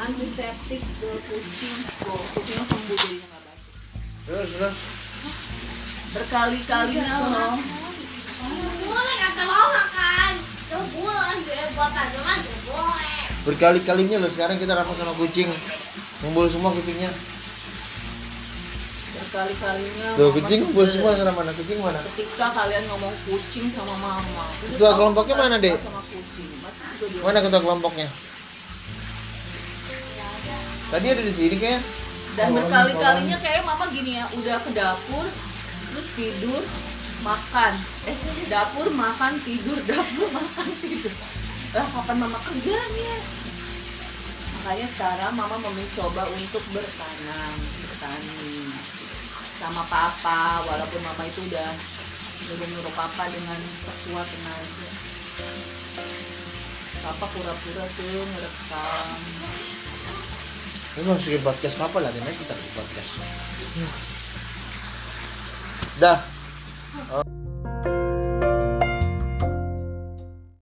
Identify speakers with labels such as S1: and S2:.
S1: antiseptik ke kucing tuh kucingnya sembuh jadinya nggak batuk
S2: Terus terus.
S1: berkali-kalinya loh
S3: boleh kata mau makan boleh buat aja boleh
S2: Berkali-kalinya loh sekarang kita rapat sama kucing. Ngumpul semua kucingnya.
S1: berkali-kalinya
S2: Tuh kucing ngumpul semua sekarang mana? Kucing mana?
S1: ketika kalian ngomong kucing sama mama
S2: Ketua kelompoknya mana,
S1: sama dia-
S2: Mana ketua kelompoknya? Tadi ada di sini kayak.
S1: dan
S2: Oh,
S1: berkali-kalinya kayak mama gini ya udah ke dapur terus tidur makan. Eh dapur makan tidur dapur makan tidur. Lah kapan mama kerjanya? Makanya sekarang mama mau mencoba untuk bertanam bertani sama papa. Walaupun mama itu udah nyuruh-nyuruh papa dengan sekuat tenaga. Papa pura-pura tuh ngerekam
S2: Ano sige podcast pa pala, din kita podcast. Da. Oh.